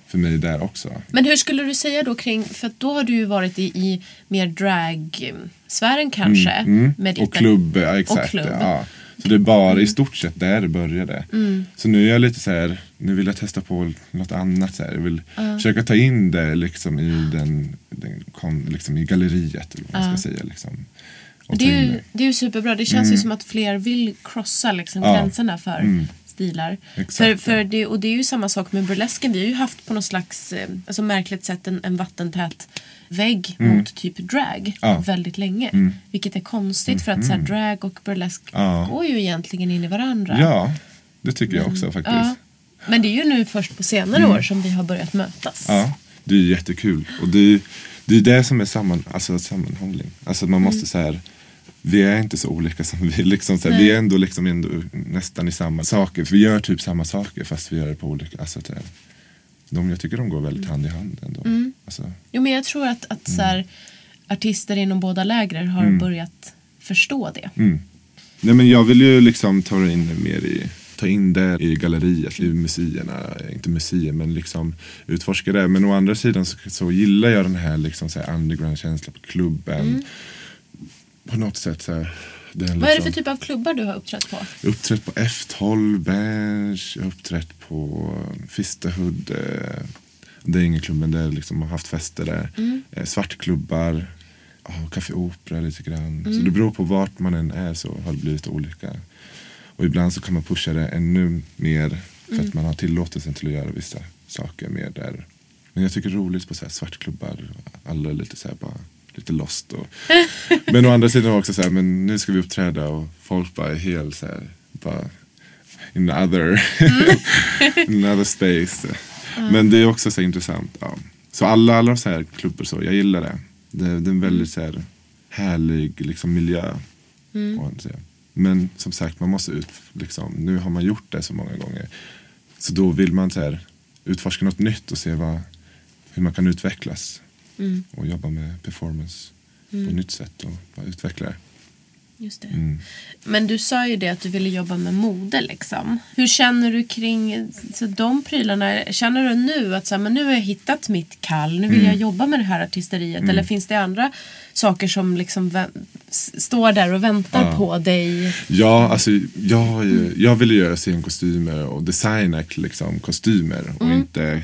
för mig där också. Men hur skulle du säga då kring, för då har du ju varit i, i mer drag-sfären kanske. Mm. Med ditt- Och klubb, ja, exakt. Och klubb. Ja. Så det är bara i stort sett där det började. Mm. Så nu är jag lite så här, nu vill jag testa på något annat. Så här. Jag vill försöka ta in det liksom i, den, den liksom i galleriet. Eller vad man ska säga. Liksom. Det är, ju, det är ju superbra. Det känns ju som att fler vill krossa liksom Ja. gränserna för stilar. Exakt, För, för det, och det är ju samma sak med burlesken. Vi har ju haft på något slags eh, alltså märkligt sätt en, en vattentät vägg mot typ drag Ja. väldigt länge. Vilket är konstigt för att så här, drag och burlesk Ja. går ju egentligen in i varandra. Ja, det tycker jag också faktiskt. Ja. Men det är ju nu först på senare år som vi har börjat mötas. Mm. Ja, det är jättekul. Och det är det, är det som är samman, alltså, sammanhållning. Alltså man måste så här, vi är inte så olika som vi liksom, så Vi är ändå, liksom ändå nästan i samma saker. För vi gör typ samma saker fast vi gör det på olika, alltså så de, jag tycker de går väldigt hand i hand ändå. Alltså, Jo, men jag tror att, att så här, artister inom båda läger har börjat förstå det. mm. Nej men jag vill ju liksom ta in det mer i ta in det i galleriet, i museerna, inte museer men liksom utforska det. Men å andra sidan så, så gillar jag den här liksom så här underground-känslan på klubben. På något sätt så här, det är Vad är det liksom- för typ av klubbar du har uppträtt på? Jag har uppträtt på F12, Berns, jag har uppträtt på Fisterhood. eh, Det är ingen klubb men det är liksom, har haft fester där. Eh, Svartklubbar, oh, Café Opera lite grann. Så det beror på vart man än är så har det blivit olika. Och ibland så kan man pusha det ännu mer för att man har tillåtelsen till att göra vissa saker mer där. Men jag tycker roligt på så här svartklubbar. Alla lite så här bara lite lost. Och, men å andra sidan också så här, men nu ska vi uppträda och folk bara är helt så här, bara in other, in other space. Men det är också så här intressant. Ja. Så alla, alla så här klubbar så, jag gillar det. Det, det är en väldigt så här, härlig liksom, miljö. säga. Men som sagt, man måste ut, liksom, nu har man gjort det så många gånger. Så då vill man så här, utforska något nytt och se vad, hur man kan utvecklas. Och jobba med performance på ett nytt sätt och utveckla det. Just det. Mm. Men du sa ju det att du ville jobba med mode liksom. Hur känner du kring så de prylarna? Känner du nu att så här, men nu har jag hittat mitt kall, nu vill Mm. jag jobba med det här artisteriet? Eller finns det andra saker som liksom står där och väntar Ja. på dig? Ja, alltså jag, jag ville göra scenkostymer och designa liksom, kostymer och inte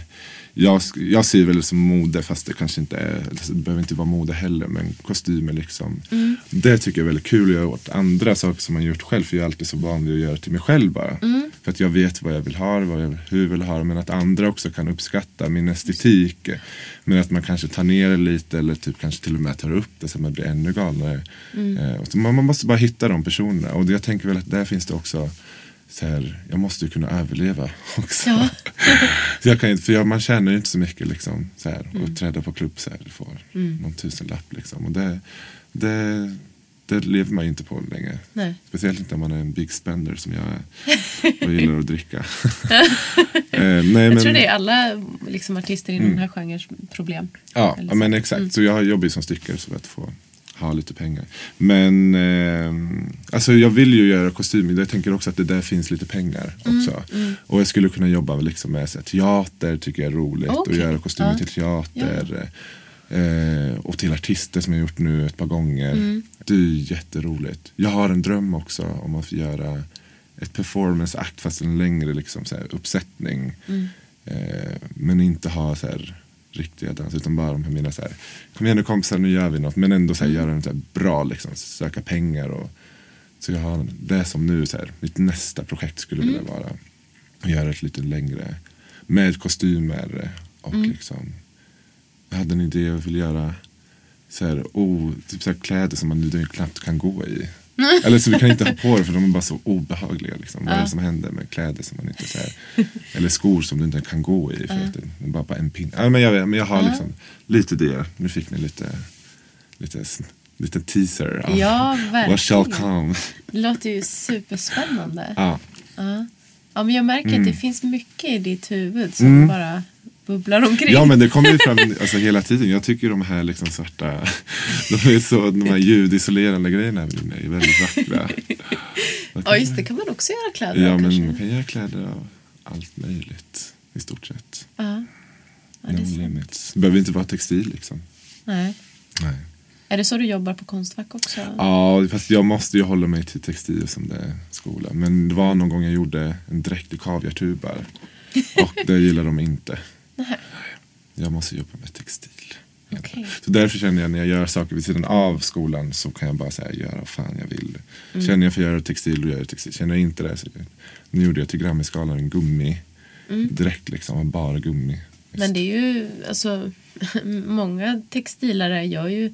jag, jag ser väl som mode fast det kanske inte är, det behöver inte vara mode heller men kostymer liksom. Det tycker jag är väldigt kul att göra åt andra saker som man gjort själv för jag är alltid så van vid att göra till mig själv bara. För att jag vet vad jag vill ha, vad jag, hur jag vill ha men att andra också kan uppskatta min estetik. Men att man kanske tar ner det lite eller typ kanske till och med tar upp det så att man blir ännu galnare. Eh, och så man, man måste bara hitta de personerna och jag tänker väl att där finns det också så här, jag måste ju kunna överleva också. Ja. så jag kan, inte- för jag, man tjänar ju inte så mycket liksom, så här, och uppträda på klubb så här, får någon tusenlapp liksom. Och det, det, det lever man ju inte på länge. Nej. Speciellt inte om man är en big spender som jag är och gillar att dricka. eh, nej, Jag tror det är alla liksom, artister inom den här genrens problem. Ja, Eller men så. exakt. Så jag jobbar ju som styckare så att få ha lite pengar. Men eh, alltså jag vill ju göra kostymer. Jag tänker också att det där finns lite pengar också. Och jag skulle kunna jobba liksom med så här, teater, tycker jag är roligt. Okej. Och göra kostymer Ja. till teater. Eh, Eh, och till artister som jag gjort nu ett par gånger. Det är jätteroligt. Jag har en dröm också om att få göra ett performance act fast en längre liksom, så här, uppsättning. Eh, men inte ha så här, riktiga dans utan bara de här mina så här, kom igen nu kompisar nu gör vi något. Men ändå så här, göra det så här, bra liksom, söka pengar och så jag har det som nu så här, mitt nästa projekt skulle vilja vara att göra ett lite längre med kostymer och liksom jag hade en idé jag ville göra så här, oh, typ så här kläder som man nu knappt kan gå i. Eller så vi kan inte ha på det för de är bara så obehagliga. Liksom. Vad är det som händer med kläder som man inte så här, Eller skor som du inte kan gå i för att det är bara på en pinne. Ja, men, jag, vet, men jag har liksom lite det. Nu fick ni lite, lite, lite teaser av Ja, what shall verkligen. come. Det låter ju superspännande. Ja. Ja, men jag märker Mm. att det finns mycket i ditt huvud som bara bubblar omkring. Ja men det kommer ju fram alltså, hela tiden. Jag tycker de här liksom svarta, de, är så, de här ljudisolerande grejerna är väldigt vackra. Ja, just det. kan man också göra kläder Ja av, men kanske. man kan göra kläder av allt möjligt i stort sett. Ja. Ja, det no limits. Det behöver inte vara textil liksom. Nej. Nej. Är det så du jobbar på Konstfack också? Ja, fast jag måste ju hålla mig till textil som det är skola. Men det var någon gång jag gjorde en dräkt i kaviartubar. Och det gillar de inte. Jag måste jobba med textil. Okej. Så därför känner jag när jag gör saker vid sidan av skolan så kan jag bara säga göra vad fan jag vill. Mm. Känner jag för att göra textil då gör jag textil. Känner jag inte det så nu gjorde jag till Grammisgalan en gummi direkt liksom, och bara gummi. Mm. Men det är ju, alltså, många textilare gör ju,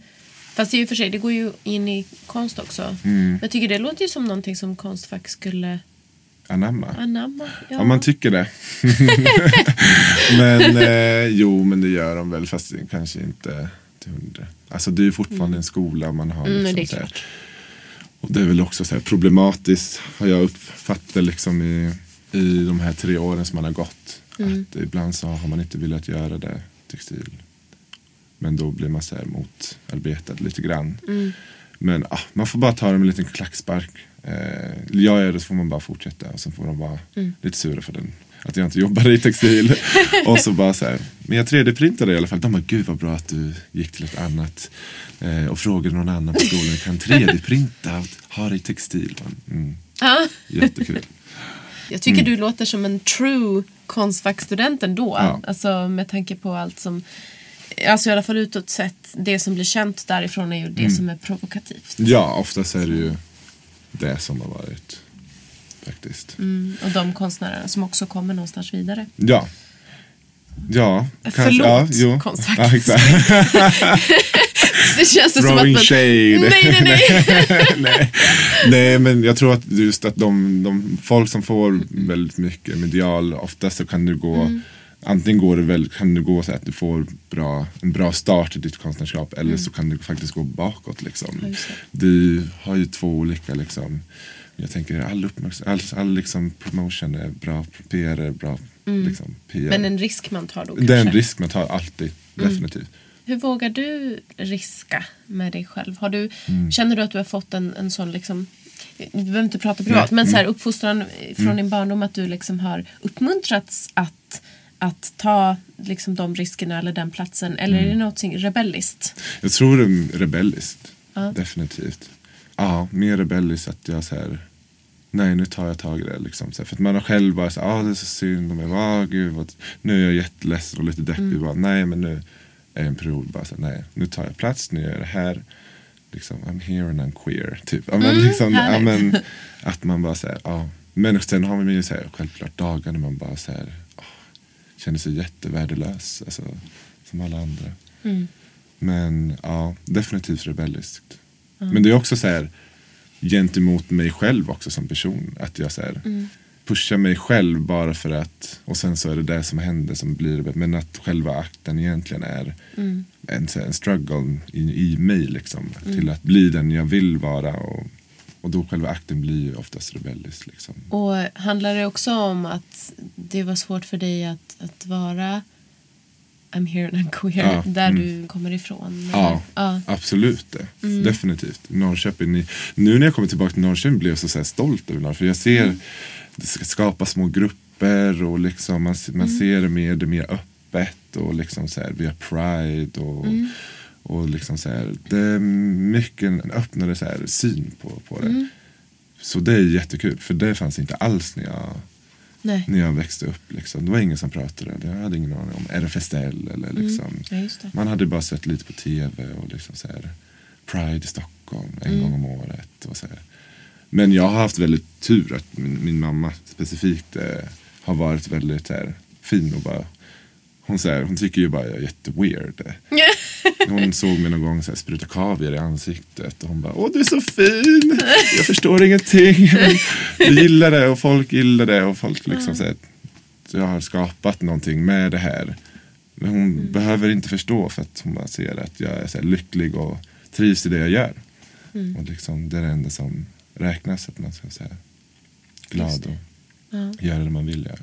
fast är ju för sig, det går ju in i konst också. Mm. Jag tycker det låter ju som någonting som Konstfack skulle Anamma. anamma. Ja. Ja, man tycker det. men eh, jo, men det gör de väl fast kanske inte till hundra. Alltså det är ju fortfarande en skola man har. Mm, Liksom, det är. Och det är väl också så här problematiskt har jag uppfattat liksom i, i de här tre åren som man har gått. Mm. Att ibland så har man inte velat göra det textil. Men då blir man så här motarbetad lite grann. Mm. Men ah, man får bara ta det med en liten klackspark. Eh, gör jag det så får man bara fortsätta och sen får de vara Mm. lite sura för den. Att jag inte jobbar i textil. och så bara så här. Men jag 3D-printade i alla fall. De bara, gud vad bra att du gick till ett annat. Eh, och frågade någon annan på skolan. Kan 3D-printa och ha det i textil? Mm, Ja. jättekul. Jag tycker du låter som en true Konstfackstudent ändå. Ja. Alltså med tanke på allt som, alltså i alla fall utåt sett, det som blir känt därifrån är ju det som är provokativt. Ja, oftast är det ju det som har varit. Faktiskt. Mm, och de konstnärerna som också kommer någonstans vidare. Ja. Ja, kanske. Förlåt, ja, jo. Konstfack. Ja, exakt. Det känns som Throwing att... shade. Nej, nej, nej. Nej. Nej, men jag tror att just att de, de folk som får väldigt mycket medial, ofta så kan det gå Mm. Antingen går det väl, kan det gå så att du får bra, en bra start i ditt konstnärskap eller så kan det faktiskt gå bakåt. Liksom. Mm. Du har ju två olika liksom, jag tänker all, all, all liksom promotion är bra, PR är bra. Liksom, PR. Mm. Men en risk man tar då det är en risk man tar alltid, definitivt. Hur vågar du riska med dig själv? Har du, Mm. Känner du att du har fått en, en sån liksom vi behöver inte prata privat, Nej. Mm. men så här, uppfostran från din barndom att du liksom har uppmuntrats att, att ta liksom de riskerna eller den platsen? Eller Mm. är det någonting rebelliskt? Jag tror det är rebelliskt. Ja. Definitivt. Ja, mer rebelliskt att jag säger Nej, nu tar jag tag i det. Liksom. Så här, För att man har själv bara så här, ah, det är så synd. Man bara, ah, gud, vad... Nu är jag jätteledsen och lite deppig. Bara, nej, men nu är en period bara så här, nej, nu tar jag plats, nu gör jag det här. Liksom, I'm here and I'm queer. Typ. Ja, men, liksom, ja, men, att man bara säger, ja. Men sen har man ju så här, självklart dagar när man bara så här, känner sig jättevärdelös. Alltså, som alla andra. Men ja, definitivt rebelliskt. Men det är också så här gentemot mig själv också som person. Att jag så här, pushar mig själv bara för att och sen så är det det som händer som blir. Men att själva akten egentligen är en, så här, en struggle i, i mig liksom. Till att bli den jag vill vara. Och, och då själva akten blir ju oftast rebellisk liksom. Och handlar det också om att det var svårt för dig att, att vara I'm here and I'm queer Ja, där mm. du kommer ifrån? Ja, ja. absolut det. Definitivt. Norrköping. Nu när jag kommer tillbaka till Norrköping blir jag så, så stolt över Norrköping. För jag ser det ska skapa små grupper och liksom man, man ser det mer, det mer öppet och liksom så här, vi har pride och, och liksom så här, det är mycket en öppnare så här, syn på, på det. Så det är jättekul för det fanns inte alls när jag, Nej. när jag växte upp. Liksom. Det var ingen som pratade. Jag hade ingen aning om RFSL eller liksom. Ja, just det. Man hade bara sett lite på tv och liksom så här, Pride i Stockholm en Mm. gång om året. Och så här. Men jag har haft väldigt tur att min, min mamma specifikt eh, har varit väldigt här, fin och bara hon, så här, hon tycker ju bara jag är jätteweird. Hon såg mig någon gång så här, spruta kaviar i ansiktet och hon bara Åh du är så fin! Jag förstår ingenting. Jag gillar det och folk gillar det och folk liksom så här, jag har skapat någonting med det här. Men hon behöver inte förstå för att hon bara ser att jag är så lycklig och trivs i det jag gör. Och liksom, det är det enda som räknas, att man ska säga glad och Ja. göra det man vill göra.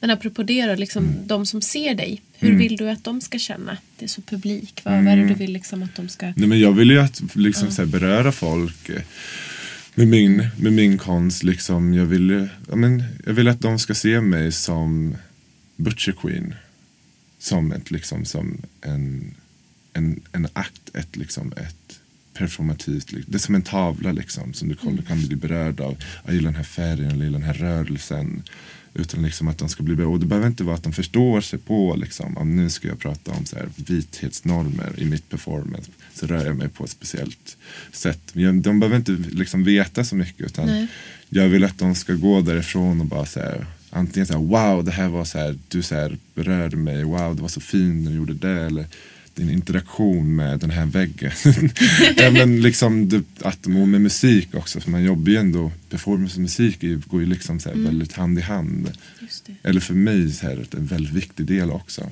Men apropå det då, liksom, Mm. de som ser dig. Hur vill du att de ska känna? Det är så publik. Vad, vad är Mm. det du vill liksom att de ska... Nej, men jag vill ju att liksom, så här, beröra folk eh, med min, med min konst. Liksom. Jag, vill, ju- ja, men, jag vill att de ska se mig som Butcher Queen. Som, ett, liksom, som en, en, en akt, ett, liksom, ett performativt. Det är som en tavla liksom, som du kollar, kan bli berörd av. Jag gillar den här färgen, jag gillar den här rörelsen. Utan liksom att de ska bli. Och det behöver inte vara att de förstår sig på liksom, om nu ska jag prata om så här, vithetsnormer i mitt performance. Så rör jag mig på ett speciellt sätt. De behöver inte liksom veta så mycket. Utan Nej. jag vill att de ska gå därifrån och bara så här, antingen så här, wow det här var så här, du så här berörde mig, wow det var så fint när du gjorde det. Eller din interaktion med den här väggen. ja, men liksom det, att, med musik också, för man jobbar ju ändå, performance och musik går ju liksom så här väldigt hand i hand. Eller för mig så här, en väldigt viktig del också.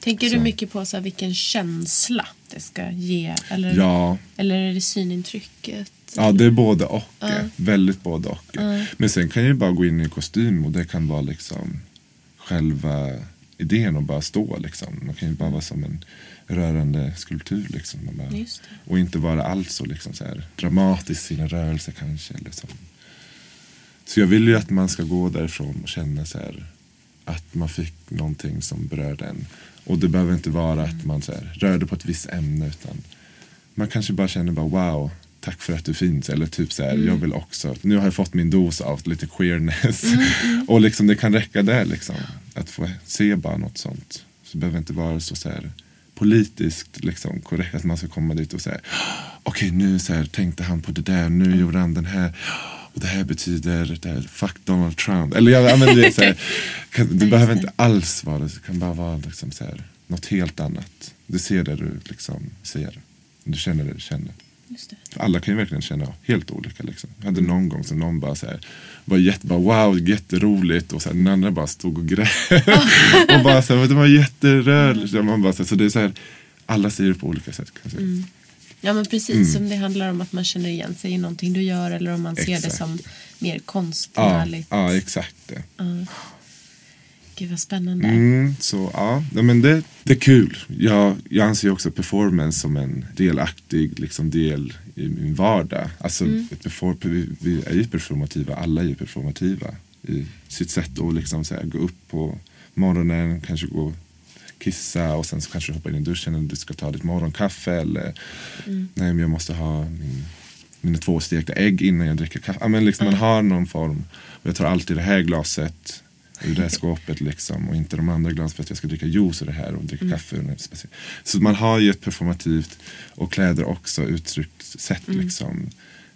Tänker Så. du mycket på så här, vilken känsla det ska ge? Eller, Ja, eller är det synintrycket? Ja, det är både och. Eh, Väldigt både och. Ja. Men sen kan jag ju bara gå in i en kostym och det kan vara liksom själva idén och bara stå liksom. Man kan ju bara vara som en rörande skulptur liksom. Bara, och inte vara alls så, liksom, så här, dramatisk i sina rörelser kanske. Eller så. så jag vill ju att man ska gå därifrån och känna så här, att man fick någonting som berörde en. Och det behöver inte vara att man så här, rörde på ett visst ämne utan man kanske bara känner bara wow, tack för att du finns. Eller typ så här, jag vill också, nu har jag fått min dos av lite queerness. och liksom det kan räcka där liksom. Att få se bara något sånt. Så det behöver inte vara så, så här politiskt liksom, korrekt att man ska komma dit och säga okej nu så här, tänkte han på det där, nu gjorde han den här. Och det här betyder det här, fuck Donald Trump. Eller jag använder det så här, kan, det behöver inte alls vara det, det kan bara vara liksom så här, något helt annat. Du ser det du liksom ser. Du känner det du känner. Det. Alla kan ju verkligen känna helt olika. Liksom. Jag hade någon gång som någon bara så här, var jätte, bara, wow, jätteroligt och så här, den andra bara stod och grät. och bara så här, det var. Mm. Man bara, så, här, så det är så här, alla ser det på olika sätt. Kan säga. Ja men precis, Mm. som det handlar om att man känner igen sig i någonting du gör eller om man ser det Exakt. som mer Ja, konstnärligt. ja, exakt det. Gud vad spännande. Mm, så ja, men det, det är kul. Jag, jag anser också performance som en delaktig liksom, del i min vardag. Alltså, perform, vi, vi är ju performativa, alla är ju performativa i sitt sätt att liksom, så här, gå upp på morgonen, kanske gå och kissa och sen så kanske du hoppar in i duschen eller du ska ta ditt morgonkaffe eller nej men jag måste ha min, mina två stekta ägg innan jag dricker kaffe. Ja, men liksom, Man har någon form. Och jag tar alltid det här glaset ur det här skåpet liksom och inte de andra glasen för att jag ska dricka juice ur det här och dricka kaffe ur det speciellt. Så man har ju ett performativt och kläder också uttryckssätt liksom.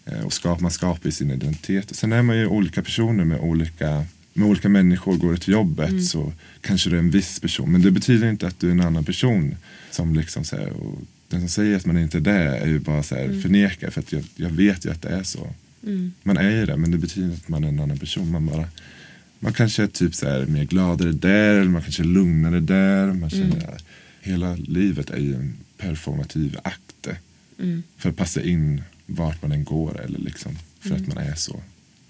Eh, Och skap, man skapar sin identitet. Och sen är man ju olika personer med olika med olika människor går du till jobbet så kanske du är en viss person. Men det betyder inte att du är en annan person. Som liksom så här, och den som säger att man inte är det är ju bara så här förnekar. För att jag, jag vet ju att det är så. Man är ju det men det betyder inte att man är en annan person. Man bara man kanske är typ så här mer gladare där, eller man kanske är lugnare där. Man känner att hela livet är ju en performativ akt. För att passa in vart man än går eller liksom. För att man är så.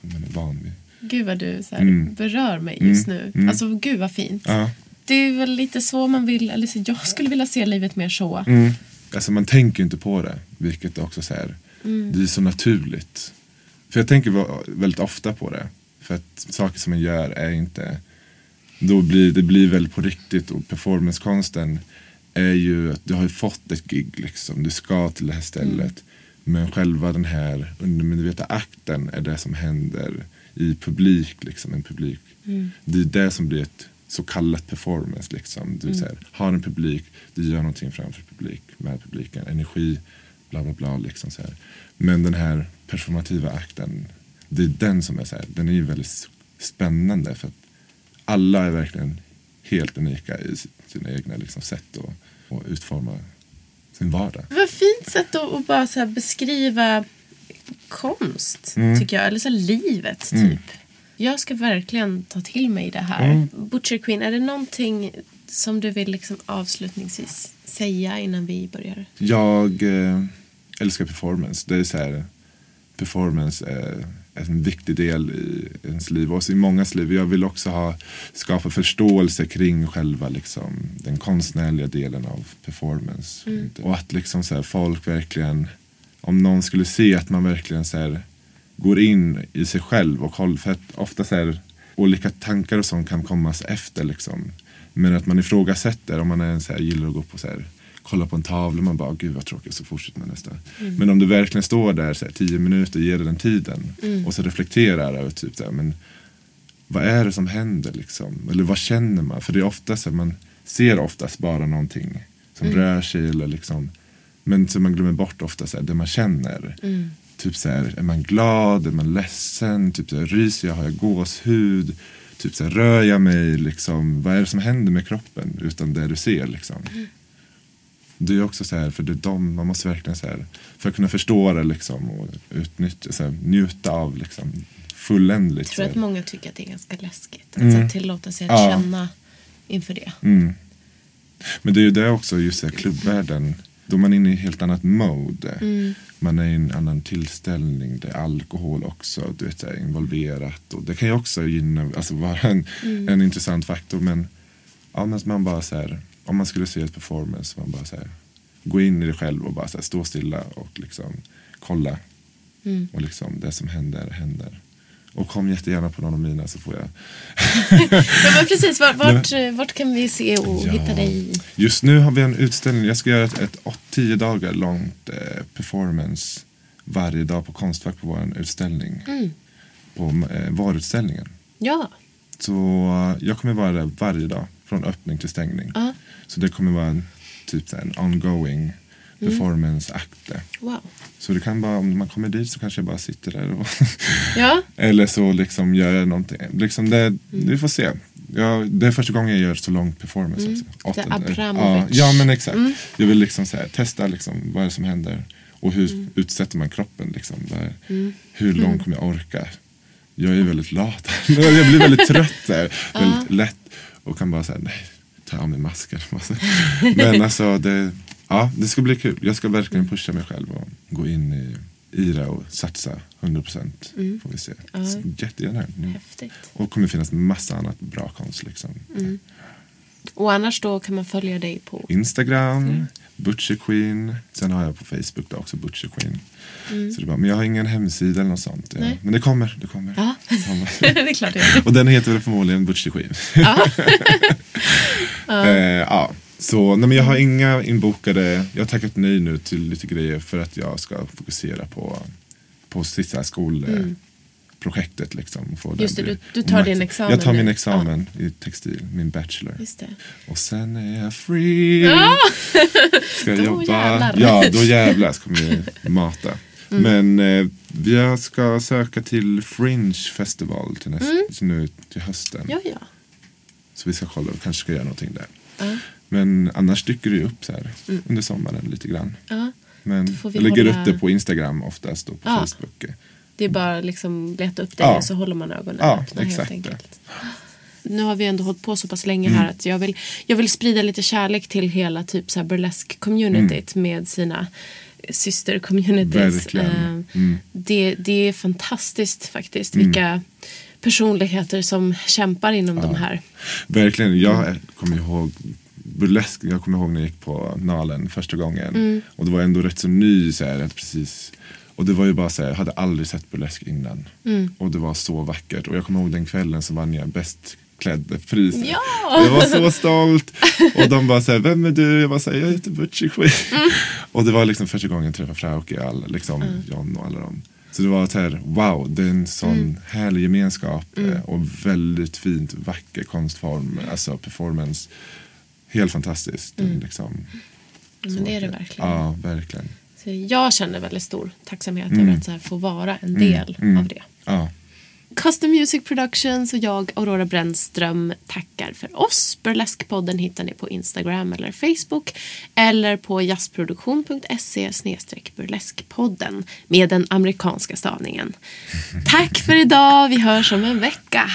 Man är van vid. Gud vad du så här, Mm. berör mig just Mm, nu. mm. Alltså gud vad fint. Ja. Det är väl lite så man vill, eller så jag skulle vilja se livet mer så. Mm. Alltså man tänker inte på det. Vilket också så här, det är så naturligt. För jag tänker väldigt ofta på det. För att saker som man gör är inte då blir det blir väl på riktigt och performancekonsten är ju att du har ju fått ett gig liksom. Du ska till det här stället. Men själva den här undermedvetna akten är det som händer i publik, liksom, en publik. Det är det som blir ett så kallat performance. Liksom. Du så här, har en publik, du gör någonting framför publik, med publiken, energi, bla bla bla. Liksom, så här. Men den här performativa akten, det är den som är så här, den är ju väldigt spännande för att alla är verkligen helt unika i sina egna liksom, sätt att, att utforma sin vardag. Vad fint sätt att, att bara så beskriva konst, Mm. tycker jag. Eller så livet, typ. Jag ska verkligen ta till mig det här. Mm. Butcher Queen, är det någonting som du vill liksom avslutningsvis säga innan vi börjar? Jag eh, älskar performance. Det är så här, performance är en viktig del i ens liv och i mångas liv. Jag vill också ha, skapa förståelse kring själva liksom, den konstnärliga delen av performance. Och att liksom så här, folk verkligen, om någon skulle se att man verkligen så här, går in i sig själv och håller, för att ofta så här, olika tankar och sånt kan komma efter liksom. Men att man ifrågasätter om man är en så här, gillar att gå på så här, kolla på en tavla man bara gud vad tråkigt så fortsätter man nästa. Men om du verkligen står där så här, tio minuter, ger dig den tiden och så reflekterar över typ så här, men vad är det som händer liksom? Eller vad känner man? För det är ofta så här, man ser oftast bara någonting som rör sig eller liksom men så man glömmer bort ofta så här, det man känner. Typ så här, är man glad, är man ledsen, typ så här, ryser jag, har jag gåshud? Typ så här, rör jag mig liksom? Vad är det som händer med kroppen utan det du ser liksom? Det är också så här, för det är de, man måste verkligen så här, för att kunna förstå det liksom och utnyttja, så här, njuta av liksom fulländligt. Jag tror att många tycker att det är ganska läskigt. Att här, tillåta sig att Ja. känna inför det. Mm. Men det är ju det också, just det, klubbvärlden. Då är man inne i ett helt annat mode. Mm. Man är i en annan tillställning. Det är alkohol också du vet, här, involverat. Och det kan ju också gynna, alltså vara en, Mm. en intressant faktor. Men, ja, man bara så här, om man skulle se ett performance, man bara så här, gå in i det själv och bara här, stå stilla och liksom kolla. Mm. Och liksom det som händer, händer. Och kom jättegärna på någon av mina så får jag Ja, men precis, vart, vart, vart kan vi se och Ja. hitta dig? Just nu har vi en utställning. Jag ska göra ett, ett åt- tio dagar långt eh, performance varje dag på Konstfack på vår utställning. Mm. På eh, varutställningen. Ja. Så eh, jag kommer vara där varje dag från öppning till stängning. Ja. Så det kommer vara en, typ en ongoing Mm. performance-akt. Wow. Så det kan bara, om man kommer dit så kanske jag bara sitter där. Och Ja. Eller så liksom gör jag någonting. Liksom det, Mm. Vi får se. Ja, det är första gången jag gör så lång performance. Alltså. Lite Åttonde- ja, Abramovic. ja, men exakt. Jag vill liksom här, testa liksom, vad är det som händer. Och hur utsätter man kroppen. Liksom, vad är, Hur långt kommer jag orka? Jag är väldigt lat. jag blir väldigt trött. Här, väldigt lätt. Och kan bara säga nej, ta av mig masken. men alltså det, ja, det ska bli kul. Jag ska verkligen pusha mig själv och gå in i, i det och satsa 100 procent. Får vi se. Så Jättegärna. Mm. Häftigt. Och kommer finnas massa annat bra konst. Liksom. Och annars då kan man följa dig på... Instagram, Butcher Queen. Sen har jag på Facebook då också Butcher Queen. Så det bara, men jag har ingen hemsida eller något sånt. Ja. Men det kommer. Det kommer. Ja. Det är klart det är. Och den heter väl förmodligen Butcher Queen. eh, ja. Så nej, men jag har inga inbokade. Jag har tackat nej nu till lite grejer för att jag ska fokusera på, på sista skolprojektet. Liksom, få Just det, du- du tar din examen Jag tar min examen i textil, min bachelor. Just det. Och sen är jag free. Ska jag Då jobba. jävlar. Ja, då jävlar ska vi mata. Men eh, jag ska söka till Fringe Festival till, näst, nu till hösten. Ja, ja. Så vi ska kolla, vi kanske ska göra någonting där. Ja. Men annars dyker det ju upp så här under sommaren lite grann. ja. Men jag lägger hålla- upp det på Instagram oftast och på Ja. Facebook. Det är bara liksom leta upp dig Ja. och så håller man ögonen Ja, öppna exakt helt det. enkelt. Nu har vi ändå hållit på så pass länge här att jag vill, jag vill sprida lite kärlek till hela typ så här burlesque-communityt med sina syster-communities. Eh, Det, det är fantastiskt faktiskt vilka personligheter som kämpar inom de här. Verkligen, jag kommer ihåg burlesk, jag kommer ihåg när jag gick på Nalen första gången. Mm. Och det var ändå rätt så ny så här, att precis och det var ju bara så här, jag hade aldrig sett burlesk innan. Mm. Och det var så vackert. Och jag kommer ihåg den kvällen så vann jag bäst klädd priset. Ja! Jag var så stolt. Och de bara såhär, vem är du? Jag var såhär, jag heter Butchie Queen. Mm. Och det var liksom första gången jag träffade Frauke, all, liksom John och alla dem. Så det var så här, wow, det är en sån Mm. härlig gemenskap eh, och väldigt fint, vacker konstform, alltså performance. Helt fantastiskt. Liksom. Mm. Men det är det verkligen. Ja, verkligen. Jag känner väldigt stor tacksamhet Mm. över att här få vara en del av det. Ja. Custom Music Productions och jag, Aurora Brännström, tackar för oss. Burleskpodden hittar ni på Instagram eller Facebook eller på jazzproduktion.se burleskpodden med den amerikanska stavningen. Tack för idag, vi hörs om en vecka.